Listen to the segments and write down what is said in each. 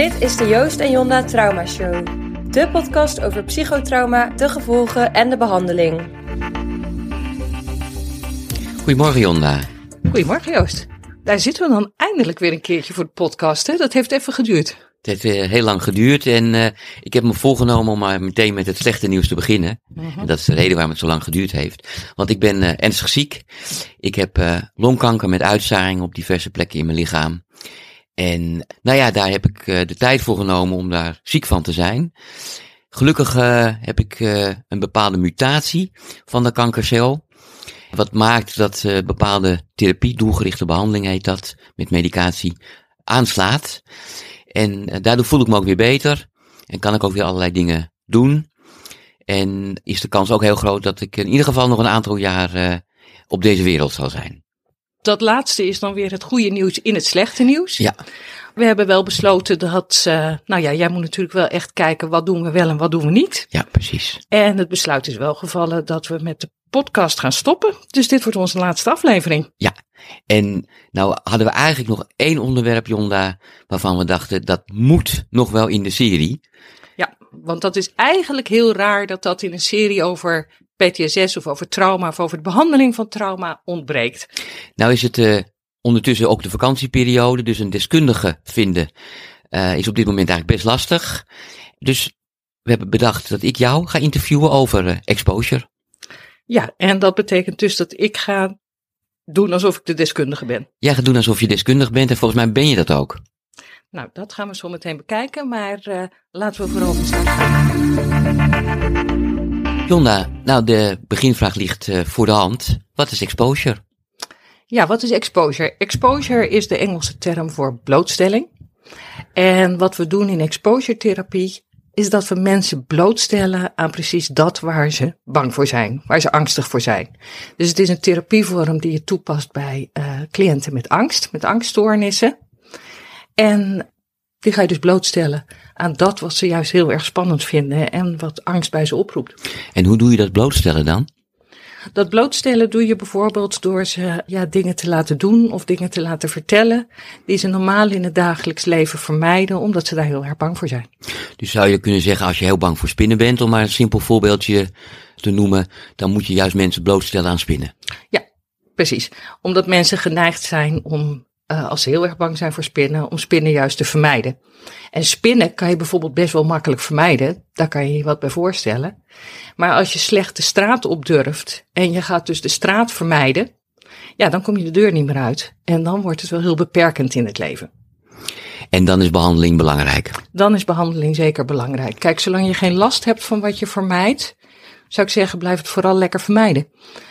Dit is de Joost en Jonda Trauma Show. De podcast over psychotrauma, de gevolgen en de behandeling. Goedemorgen Jonda. Goedemorgen Joost. Daar zitten we dan eindelijk weer een keertje voor de podcast. Hè? Dat heeft even geduurd. Het heeft weer heel lang geduurd en uh, ik heb me voorgenomen om maar meteen met het slechte nieuws te beginnen. En dat is de reden waarom het zo lang geduurd heeft. Want ik ben uh, ernstig ziek. Ik heb uh, longkanker met uitzaring op diverse plekken in mijn lichaam. En nou ja, daar heb ik de tijd voor genomen om daar ziek van te zijn. Gelukkig heb ik een bepaalde mutatie van de kankercel. Wat maakt dat bepaalde therapie, doelgerichte behandeling heet dat, met medicatie, aanslaat. En daardoor voel ik me ook weer beter. En kan ik ook weer allerlei dingen doen. En is de kans ook heel groot dat ik in ieder geval nog een aantal jaar op deze wereld zal zijn. Dat laatste is dan weer het goede nieuws in het slechte nieuws. Ja. We hebben wel besloten dat, uh, nou ja, jij moet natuurlijk wel echt kijken wat doen we wel en wat doen we niet. Ja, precies. En het besluit is wel gevallen dat we met de podcast gaan stoppen. Dus dit wordt onze laatste aflevering. Ja, en nou hadden we eigenlijk nog één onderwerp, Jonda, waarvan we dachten dat moet nog wel in de serie. Ja, want dat is eigenlijk heel raar dat dat in een serie over PTSS of over trauma of over de behandeling van trauma ontbreekt. Nou is het uh, ondertussen ook de vakantieperiode, dus een deskundige vinden uh, is op dit moment eigenlijk best lastig. Dus we hebben bedacht dat ik jou ga interviewen over uh, exposure. Ja, en dat betekent dus dat ik ga doen alsof ik de deskundige ben. Jij gaat doen alsof je deskundig bent en volgens mij ben je dat ook. Nou, dat gaan we zo meteen bekijken, maar uh, laten we vooral van start gaan. Jonda, nou de beginvraag ligt uh, voor de hand. Wat is exposure? Ja, wat is exposure? Exposure is de Engelse term voor blootstelling. En wat we doen in exposure therapie is dat we mensen blootstellen aan precies dat waar ze bang voor zijn, waar ze angstig voor zijn. Dus het is een therapievorm die je toepast bij uh, cliënten met angst, met angststoornissen. En die ga je dus blootstellen aan dat wat ze juist heel erg spannend vinden en wat angst bij ze oproept. En hoe doe je dat blootstellen dan? Dat blootstellen doe je bijvoorbeeld door ze ja, dingen te laten doen of dingen te laten vertellen die ze normaal in het dagelijks leven vermijden, omdat ze daar heel erg bang voor zijn. Dus zou je kunnen zeggen, als je heel bang voor spinnen bent, om maar een simpel voorbeeldje te noemen, dan moet je juist mensen blootstellen aan spinnen. Ja, precies. Omdat mensen geneigd zijn om, uh, als ze heel erg bang zijn voor spinnen, om spinnen juist te vermijden. En spinnen kan je bijvoorbeeld best wel makkelijk vermijden. Daar kan je je wat bij voorstellen. Maar als je slecht de straat op durft en je gaat dus de straat vermijden, ja, dan kom je de deur niet meer uit. En dan wordt het wel heel beperkend in het leven. En dan is behandeling belangrijk. Dan is behandeling zeker belangrijk. Kijk, zolang je geen last hebt van wat je vermijdt, zou ik zeggen, blijf het vooral lekker vermijden.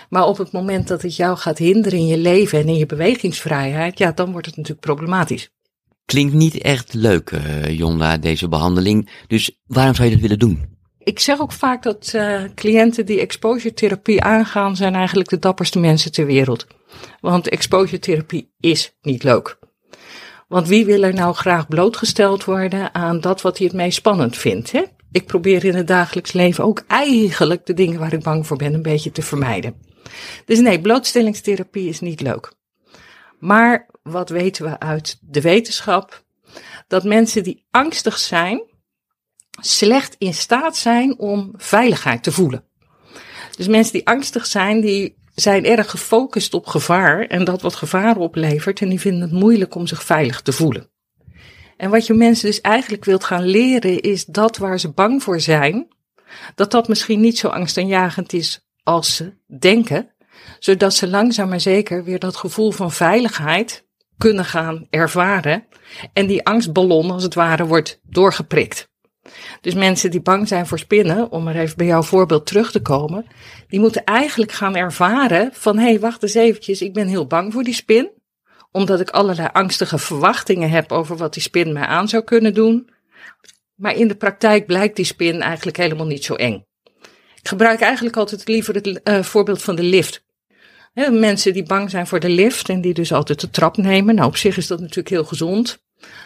Maar op het moment dat het jou gaat hinderen in je leven en in je bewegingsvrijheid, ja, dan wordt het natuurlijk problematisch. Klinkt niet echt leuk, uh, Jonda, deze behandeling. Dus waarom zou je dat willen doen? Ik zeg ook vaak dat uh, cliënten die exposure therapie aangaan, zijn eigenlijk de dapperste mensen ter wereld. Want exposure therapie is niet leuk. Want wie wil er nou graag blootgesteld worden aan dat wat hij het meest spannend vindt? Hè? Ik probeer in het dagelijks leven ook eigenlijk de dingen waar ik bang voor ben een beetje te vermijden. Dus nee, blootstellingstherapie is niet leuk. Maar wat weten we uit de wetenschap? Dat mensen die angstig zijn, slecht in staat zijn om veiligheid te voelen. Dus mensen die angstig zijn, die zijn erg gefocust op gevaar en dat wat gevaar oplevert en die vinden het moeilijk om zich veilig te voelen. En wat je mensen dus eigenlijk wilt gaan leren is dat waar ze bang voor zijn, dat dat misschien niet zo angstaanjagend is als ze denken, zodat ze langzaam maar zeker weer dat gevoel van veiligheid kunnen gaan ervaren en die angstballon als het ware wordt doorgeprikt. Dus mensen die bang zijn voor spinnen, om maar even bij jouw voorbeeld terug te komen, die moeten eigenlijk gaan ervaren van hé, hey, wacht eens eventjes, ik ben heel bang voor die spin, omdat ik allerlei angstige verwachtingen heb over wat die spin mij aan zou kunnen doen. Maar in de praktijk blijkt die spin eigenlijk helemaal niet zo eng. Ik gebruik eigenlijk altijd liever het uh, voorbeeld van de lift. Mensen die bang zijn voor de lift en die dus altijd de trap nemen. Nou, op zich is dat natuurlijk heel gezond.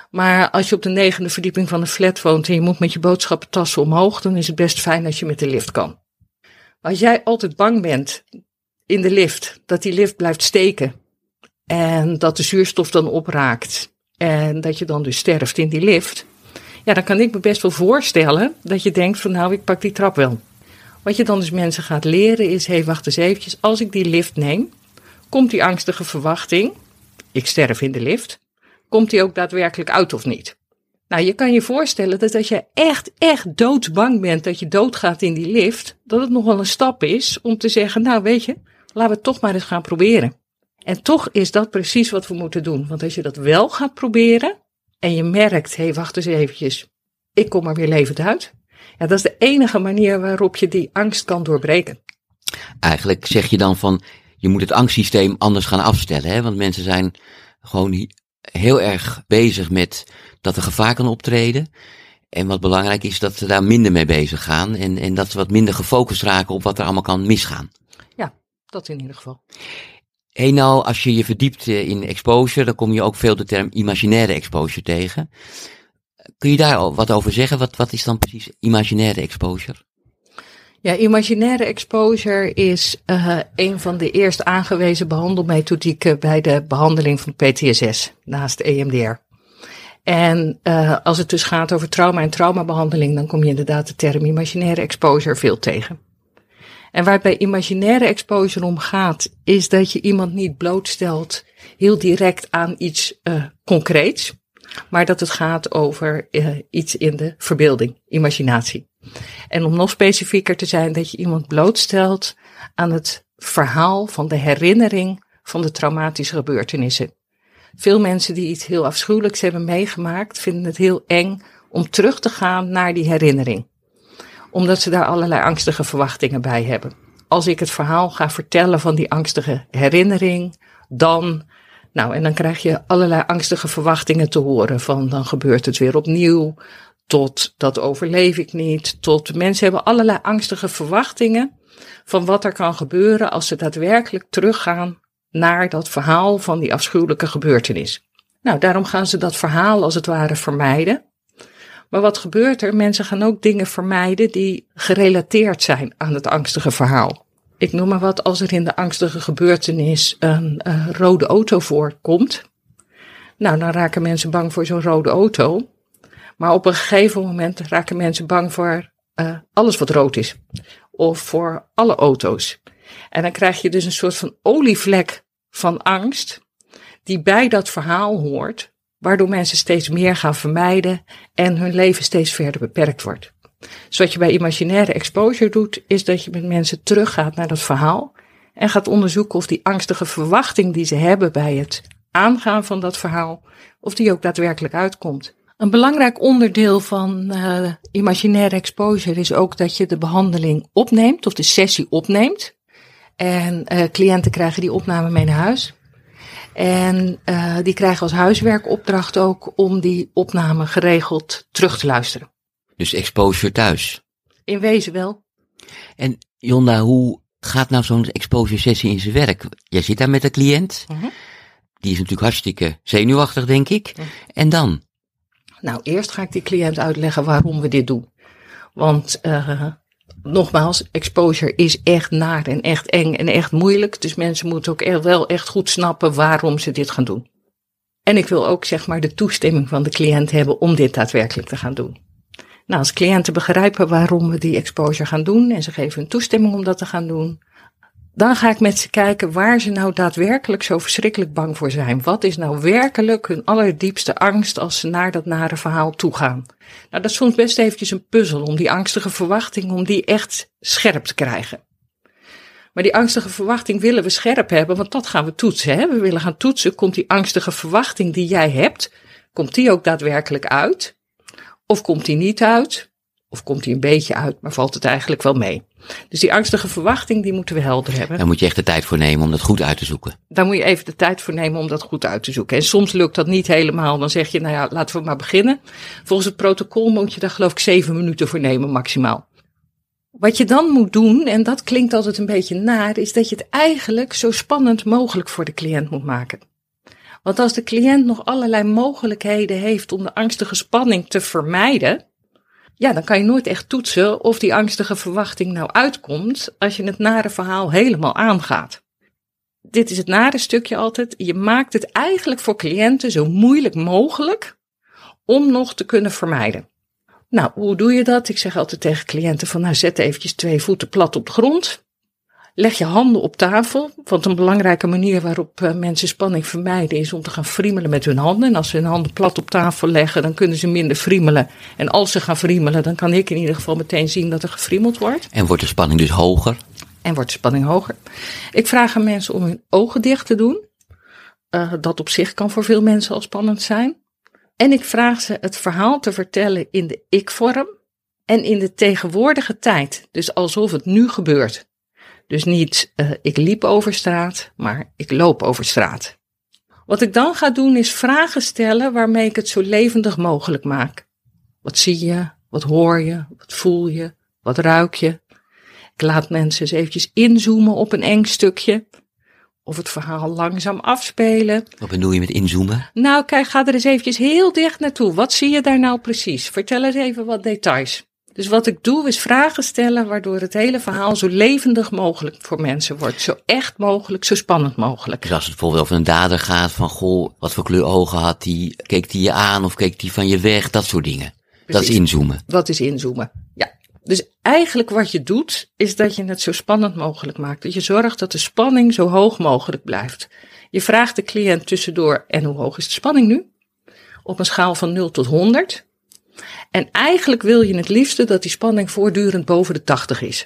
Maar als je op de negende verdieping van een flat woont en je moet met je boodschappentassen omhoog, dan is het best fijn als je met de lift kan. Als jij altijd bang bent in de lift, dat die lift blijft steken en dat de zuurstof dan opraakt en dat je dan dus sterft in die lift, Ja, dan kan ik me best wel voorstellen dat je denkt van nou, ik pak die trap wel. Wat je dan dus mensen gaat leren is, hé, hey, wacht eens eventjes, als ik die lift neem, komt die angstige verwachting, ik sterf in de lift, komt die ook daadwerkelijk uit of niet? Nou, je kan je voorstellen dat als je echt, echt doodsbang bent dat je doodgaat in die lift, dat het nog wel een stap is om te zeggen, nou weet je, laten we het toch maar eens gaan proberen. En toch is dat precies wat we moeten doen. Want als je dat wel gaat proberen en je merkt, hé, hey, wacht eens eventjes, ik kom er weer levend uit. Ja, dat is de enige manier waarop je die angst kan doorbreken. Eigenlijk zeg je dan van, je moet het angstsysteem anders gaan afstellen. Hè? Want mensen zijn gewoon heel erg bezig met dat er gevaar kan optreden. En wat belangrijk is, dat ze daar minder mee bezig gaan. En, en dat ze wat minder gefocust raken op wat er allemaal kan misgaan. Ja, dat in ieder geval. Nou, als je je verdiept eh, in exposure, dan kom je ook veel de term imaginaire exposure tegen. Kun je daar wat over zeggen? Wat, wat is dan precies imaginaire exposure? Ja, imaginaire exposure is uh, een van de eerst aangewezen behandelmethodieken bij de behandeling van PTSS naast EMDR. En uh, als het dus gaat over trauma en traumabehandeling, dan kom je inderdaad de term imaginaire exposure veel tegen. En waar bij imaginaire exposure om gaat, is dat je iemand niet blootstelt heel direct aan iets uh, concreets, maar dat het gaat over uh, iets in de verbeelding, imaginatie. En om nog specifieker te zijn, dat je iemand blootstelt aan het verhaal van de herinnering van de traumatische gebeurtenissen. Veel mensen die iets heel afschuwelijks hebben meegemaakt, vinden het heel eng om terug te gaan naar die herinnering. Omdat ze daar allerlei angstige verwachtingen bij hebben. Als ik het verhaal ga vertellen van die angstige herinnering, dan nou, en dan krijg je allerlei angstige verwachtingen te horen. Van dan gebeurt het weer opnieuw. Tot dat overleef ik niet. Tot mensen hebben allerlei angstige verwachtingen. Van wat er kan gebeuren als ze daadwerkelijk teruggaan naar dat verhaal van die afschuwelijke gebeurtenis. Nou, daarom gaan ze dat verhaal als het ware vermijden. Maar wat gebeurt er? Mensen gaan ook dingen vermijden die gerelateerd zijn aan het angstige verhaal. Ik noem maar wat, als er in de angstige gebeurtenis een uh, rode auto voorkomt. Nou, dan raken mensen bang voor zo'n rode auto. Maar op een gegeven moment raken mensen bang voor uh, alles wat rood is. Of voor alle auto's. En dan krijg je dus een soort van olievlek van angst, die bij dat verhaal hoort, waardoor mensen steeds meer gaan vermijden en hun leven steeds verder beperkt wordt. Dus wat je bij imaginaire exposure doet, is dat je met mensen teruggaat naar dat verhaal en gaat onderzoeken of die angstige verwachting die ze hebben bij het aangaan van dat verhaal, of die ook daadwerkelijk uitkomt. Een belangrijk onderdeel van uh, imaginaire exposure is ook dat je de behandeling opneemt of de sessie opneemt. En uh, cliënten krijgen die opname mee naar huis. En uh, die krijgen als huiswerkopdracht ook om die opname geregeld terug te luisteren. Dus exposure thuis? In wezen wel. En Jonda, hoe gaat nou zo'n exposure sessie in zijn werk? Jij zit daar met een cliënt. -huh. Die is natuurlijk hartstikke zenuwachtig, denk ik. -huh. En dan? Nou, eerst ga ik die cliënt uitleggen waarom we dit doen. Want uh, nogmaals, exposure is echt naar en echt eng en echt moeilijk. Dus mensen moeten ook echt wel echt goed snappen waarom ze dit gaan doen. En ik wil ook zeg maar de toestemming van de cliënt hebben om dit daadwerkelijk te gaan doen. Nou, als cliënten begrijpen waarom we die exposure gaan doen en ze geven hun toestemming om dat te gaan doen, dan ga ik met ze kijken waar ze nou daadwerkelijk zo verschrikkelijk bang voor zijn. Wat is nou werkelijk hun allerdiepste angst als ze naar dat nare verhaal toe gaan? Nou, dat is soms best eventjes een puzzel om die angstige verwachting, om die echt scherp te krijgen. Maar die angstige verwachting willen we scherp hebben, want dat gaan we toetsen. Hè? We willen gaan toetsen, komt die angstige verwachting die jij hebt, komt die ook daadwerkelijk uit? Of komt die niet uit? Of komt die een beetje uit, maar valt het eigenlijk wel mee? Dus die angstige verwachting, die moeten we helder hebben. Daar moet je echt de tijd voor nemen om dat goed uit te zoeken. Daar moet je even de tijd voor nemen om dat goed uit te zoeken. En soms lukt dat niet helemaal. Dan zeg je, nou ja, laten we maar beginnen. Volgens het protocol moet je daar geloof ik zeven minuten voor nemen maximaal. Wat je dan moet doen, en dat klinkt altijd een beetje naar, is dat je het eigenlijk zo spannend mogelijk voor de cliënt moet maken. Want als de cliënt nog allerlei mogelijkheden heeft om de angstige spanning te vermijden, ja, dan kan je nooit echt toetsen of die angstige verwachting nou uitkomt als je het nare verhaal helemaal aangaat. Dit is het nare stukje altijd. Je maakt het eigenlijk voor cliënten zo moeilijk mogelijk om nog te kunnen vermijden. Nou, hoe doe je dat? Ik zeg altijd tegen cliënten van, nou zet eventjes twee voeten plat op de grond. Leg je handen op tafel, want een belangrijke manier waarop eh, mensen spanning vermijden is om te gaan friemelen met hun handen. En als ze hun handen plat op tafel leggen, dan kunnen ze minder friemelen. En als ze gaan friemelen, dan kan ik in ieder geval meteen zien dat er gefriemeld wordt. En wordt de spanning dus hoger? En wordt de spanning hoger. Ik vraag aan mensen om hun ogen dicht te doen. Uh, dat op zich kan voor veel mensen al spannend zijn. En ik vraag ze het verhaal te vertellen in de ik-vorm en in de tegenwoordige tijd. Dus alsof het nu gebeurt. Dus niet uh, ik liep over straat, maar ik loop over straat. Wat ik dan ga doen is vragen stellen waarmee ik het zo levendig mogelijk maak. Wat zie je? Wat hoor je? Wat voel je? Wat ruik je? Ik laat mensen eens eventjes inzoomen op een eng stukje. Of het verhaal langzaam afspelen. Wat bedoel je met inzoomen? Nou, kijk, ga er eens eventjes heel dicht naartoe. Wat zie je daar nou precies? Vertel eens even wat details. Dus wat ik doe is vragen stellen waardoor het hele verhaal zo levendig mogelijk voor mensen wordt. Zo echt mogelijk, zo spannend mogelijk. Dus als het bijvoorbeeld over een dader gaat van goh, wat voor kleur ogen had die? Keek die je aan of keek die van je weg? Dat soort dingen. Dat is inzoomen. Wat is inzoomen? Ja. Dus eigenlijk wat je doet, is dat je het zo spannend mogelijk maakt. Dat je zorgt dat de spanning zo hoog mogelijk blijft. Je vraagt de cliënt tussendoor, en hoe hoog is de spanning nu? Op een schaal van 0 tot 100. En eigenlijk wil je het liefste dat die spanning voortdurend boven de 80 is.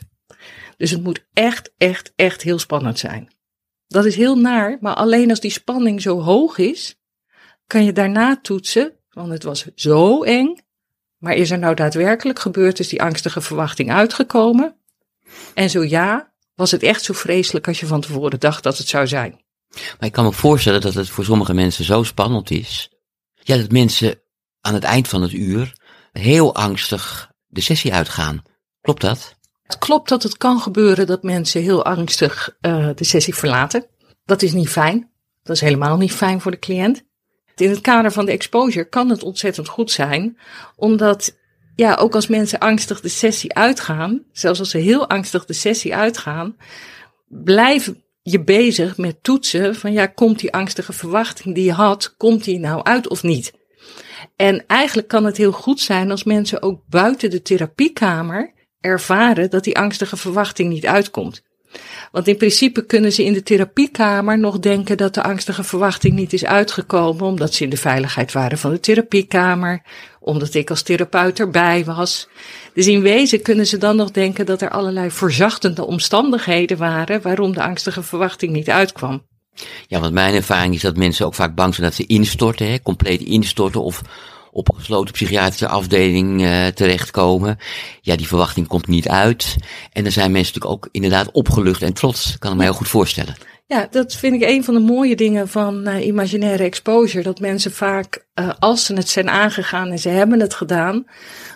Dus het moet echt, echt, echt heel spannend zijn. Dat is heel naar, maar alleen als die spanning zo hoog is, kan je daarna toetsen, want het was zo eng. Maar is er nou daadwerkelijk gebeurd, is die angstige verwachting uitgekomen? En zo ja, was het echt zo vreselijk als je van tevoren dacht dat het zou zijn. Maar ik kan me voorstellen dat het voor sommige mensen zo spannend is. Ja, dat mensen aan het eind van het uur heel angstig de sessie uitgaan. Klopt dat? Het klopt dat het kan gebeuren dat mensen heel angstig uh, de sessie verlaten. Dat is niet fijn. Dat is helemaal niet fijn voor de cliënt. In het kader van de exposure kan het ontzettend goed zijn, omdat ja, ook als mensen angstig de sessie uitgaan, zelfs als ze heel angstig de sessie uitgaan, blijf je bezig met toetsen van ja, komt die angstige verwachting die je had, komt die nou uit of niet? En eigenlijk kan het heel goed zijn als mensen ook buiten de therapiekamer ervaren dat die angstige verwachting niet uitkomt. Want in principe kunnen ze in de therapiekamer nog denken dat de angstige verwachting niet is uitgekomen, omdat ze in de veiligheid waren van de therapiekamer, omdat ik als therapeut erbij was. Dus in wezen kunnen ze dan nog denken dat er allerlei verzachtende omstandigheden waren waarom de angstige verwachting niet uitkwam. Ja, want mijn ervaring is dat mensen ook vaak bang zijn dat ze instorten, hè, compleet instorten of op een gesloten psychiatrische afdeling uh, terechtkomen. Ja, die verwachting komt niet uit. En dan zijn mensen natuurlijk ook inderdaad opgelucht en trots. Kan ik me heel goed voorstellen. Ja, dat vind ik een van de mooie dingen van uh, imaginaire exposure. Dat mensen vaak, uh, als ze het zijn aangegaan en ze hebben het gedaan,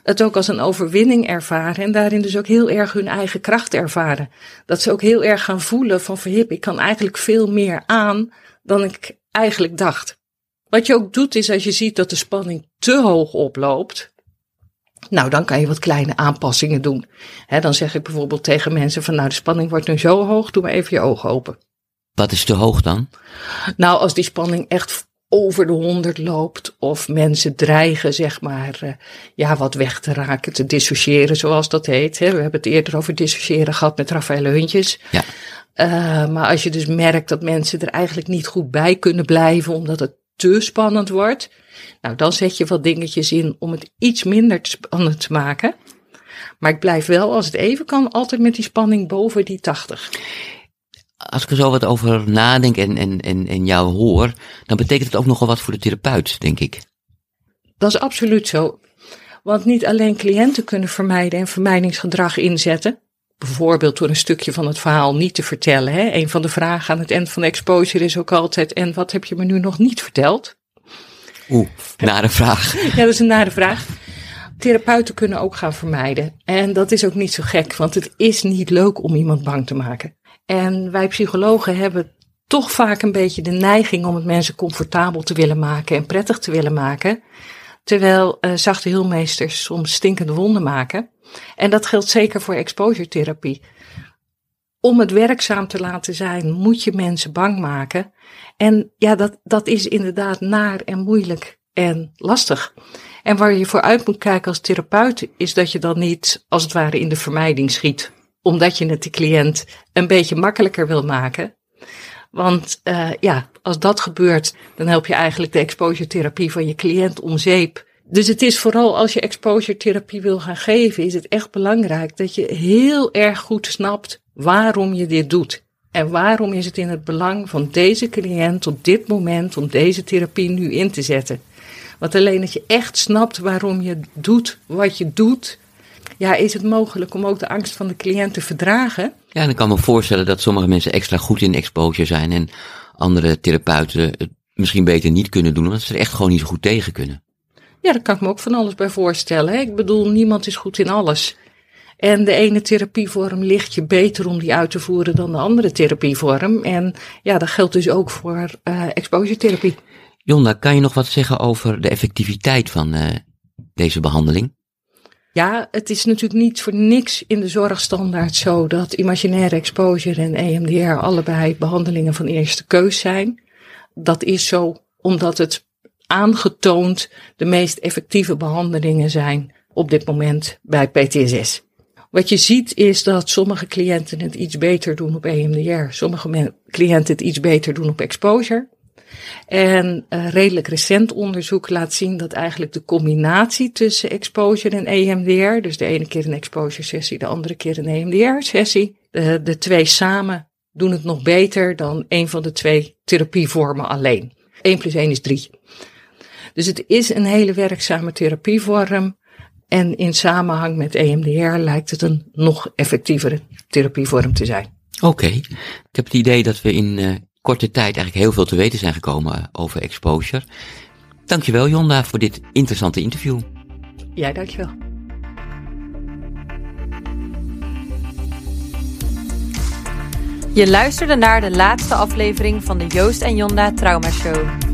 het ook als een overwinning ervaren. En daarin dus ook heel erg hun eigen kracht ervaren. Dat ze ook heel erg gaan voelen van verhip, ik kan eigenlijk veel meer aan dan ik eigenlijk dacht. Wat je ook doet is als je ziet dat de spanning te hoog oploopt, nou, dan kan je wat kleine aanpassingen doen. dan zeg ik bijvoorbeeld tegen mensen van, nou, de spanning wordt nu zo hoog, doe maar even je ogen open. Wat is te hoog dan? Nou, als die spanning echt over de 100 loopt of mensen dreigen, zeg maar, uh, ja, wat weg te raken, te dissociëren, zoals dat heet. Hè. We hebben het eerder over dissociëren gehad met Rafael Huntjes. Ja. Uh, maar als je dus merkt dat mensen er eigenlijk niet goed bij kunnen blijven, omdat het te spannend wordt, nou, dan zet je wat dingetjes in om het iets minder spannend te maken. Maar ik blijf wel, als het even kan, altijd met die spanning boven die 80. Als ik er zo wat over nadenk en, en, en, en jou hoor, dan betekent het ook nogal wat voor de therapeut, denk ik. Dat is absoluut zo. Want niet alleen cliënten kunnen vermijden en vermijdingsgedrag inzetten. Bijvoorbeeld door een stukje van het verhaal niet te vertellen. Hè. Een van de vragen aan het eind van de exposure is ook altijd: en wat heb je me nu nog niet verteld? Oeh, nare vraag. Ja, dat is een nare vraag. Therapeuten kunnen ook gaan vermijden. En dat is ook niet zo gek, want het is niet leuk om iemand bang te maken. En wij psychologen hebben toch vaak een beetje de neiging om het mensen comfortabel te willen maken en prettig te willen maken. Terwijl uh, zachte heelmeesters soms stinkende wonden maken. En dat geldt zeker voor exposure therapie. Om het werkzaam te laten zijn, moet je mensen bang maken. En ja, dat, dat is inderdaad naar en moeilijk en lastig. En waar je voor uit moet kijken als therapeut is dat je dan niet als het ware in de vermijding schiet. Omdat je het de cliënt een beetje makkelijker wil maken. Want uh, ja, als dat gebeurt, dan help je eigenlijk de exposure therapie van je cliënt om zeep. Dus het is vooral als je exposure therapie wil gaan geven, is het echt belangrijk dat je heel erg goed snapt waarom je dit doet. En waarom is het in het belang van deze cliënt op dit moment om deze therapie nu in te zetten? Want alleen dat je echt snapt waarom je doet wat je doet, ja, is het mogelijk om ook de angst van de cliënt te verdragen. Ja, en ik kan me voorstellen dat sommige mensen extra goed in exposure zijn en andere therapeuten het misschien beter niet kunnen doen, omdat ze er echt gewoon niet zo goed tegen kunnen. Ja, daar kan ik me ook van alles bij voorstellen. Hè? Ik bedoel, niemand is goed in alles. En de ene therapievorm ligt je beter om die uit te voeren dan de andere therapievorm. En ja, dat geldt dus ook voor uh, exposure therapie. Jonda, kan je nog wat zeggen over de effectiviteit van uh, deze behandeling? Ja, het is natuurlijk niet voor niks in de zorgstandaard zo dat imaginaire exposure en EMDR allebei behandelingen van eerste keus zijn. Dat is zo omdat het aangetoond de meest effectieve behandelingen zijn op dit moment bij PTSS. Wat je ziet is dat sommige cliënten het iets beter doen op EMDR, sommige cliënten het iets beter doen op exposure. En uh, redelijk recent onderzoek laat zien dat eigenlijk de combinatie tussen exposure en EMDR, dus de ene keer een exposure sessie, de andere keer een EMDR sessie, de, de twee samen doen het nog beter dan een van de twee therapievormen alleen. 1 plus 1 is 3. Dus het is een hele werkzame therapievorm. En in samenhang met EMDR lijkt het een nog effectievere therapievorm te zijn. Oké, ik heb het idee dat we in uh, korte tijd eigenlijk heel veel te weten zijn gekomen over exposure. Dankjewel Jonda voor dit interessante interview. Ja, dankjewel. Je luisterde naar de laatste aflevering van de Joost en Jonda Trauma Show.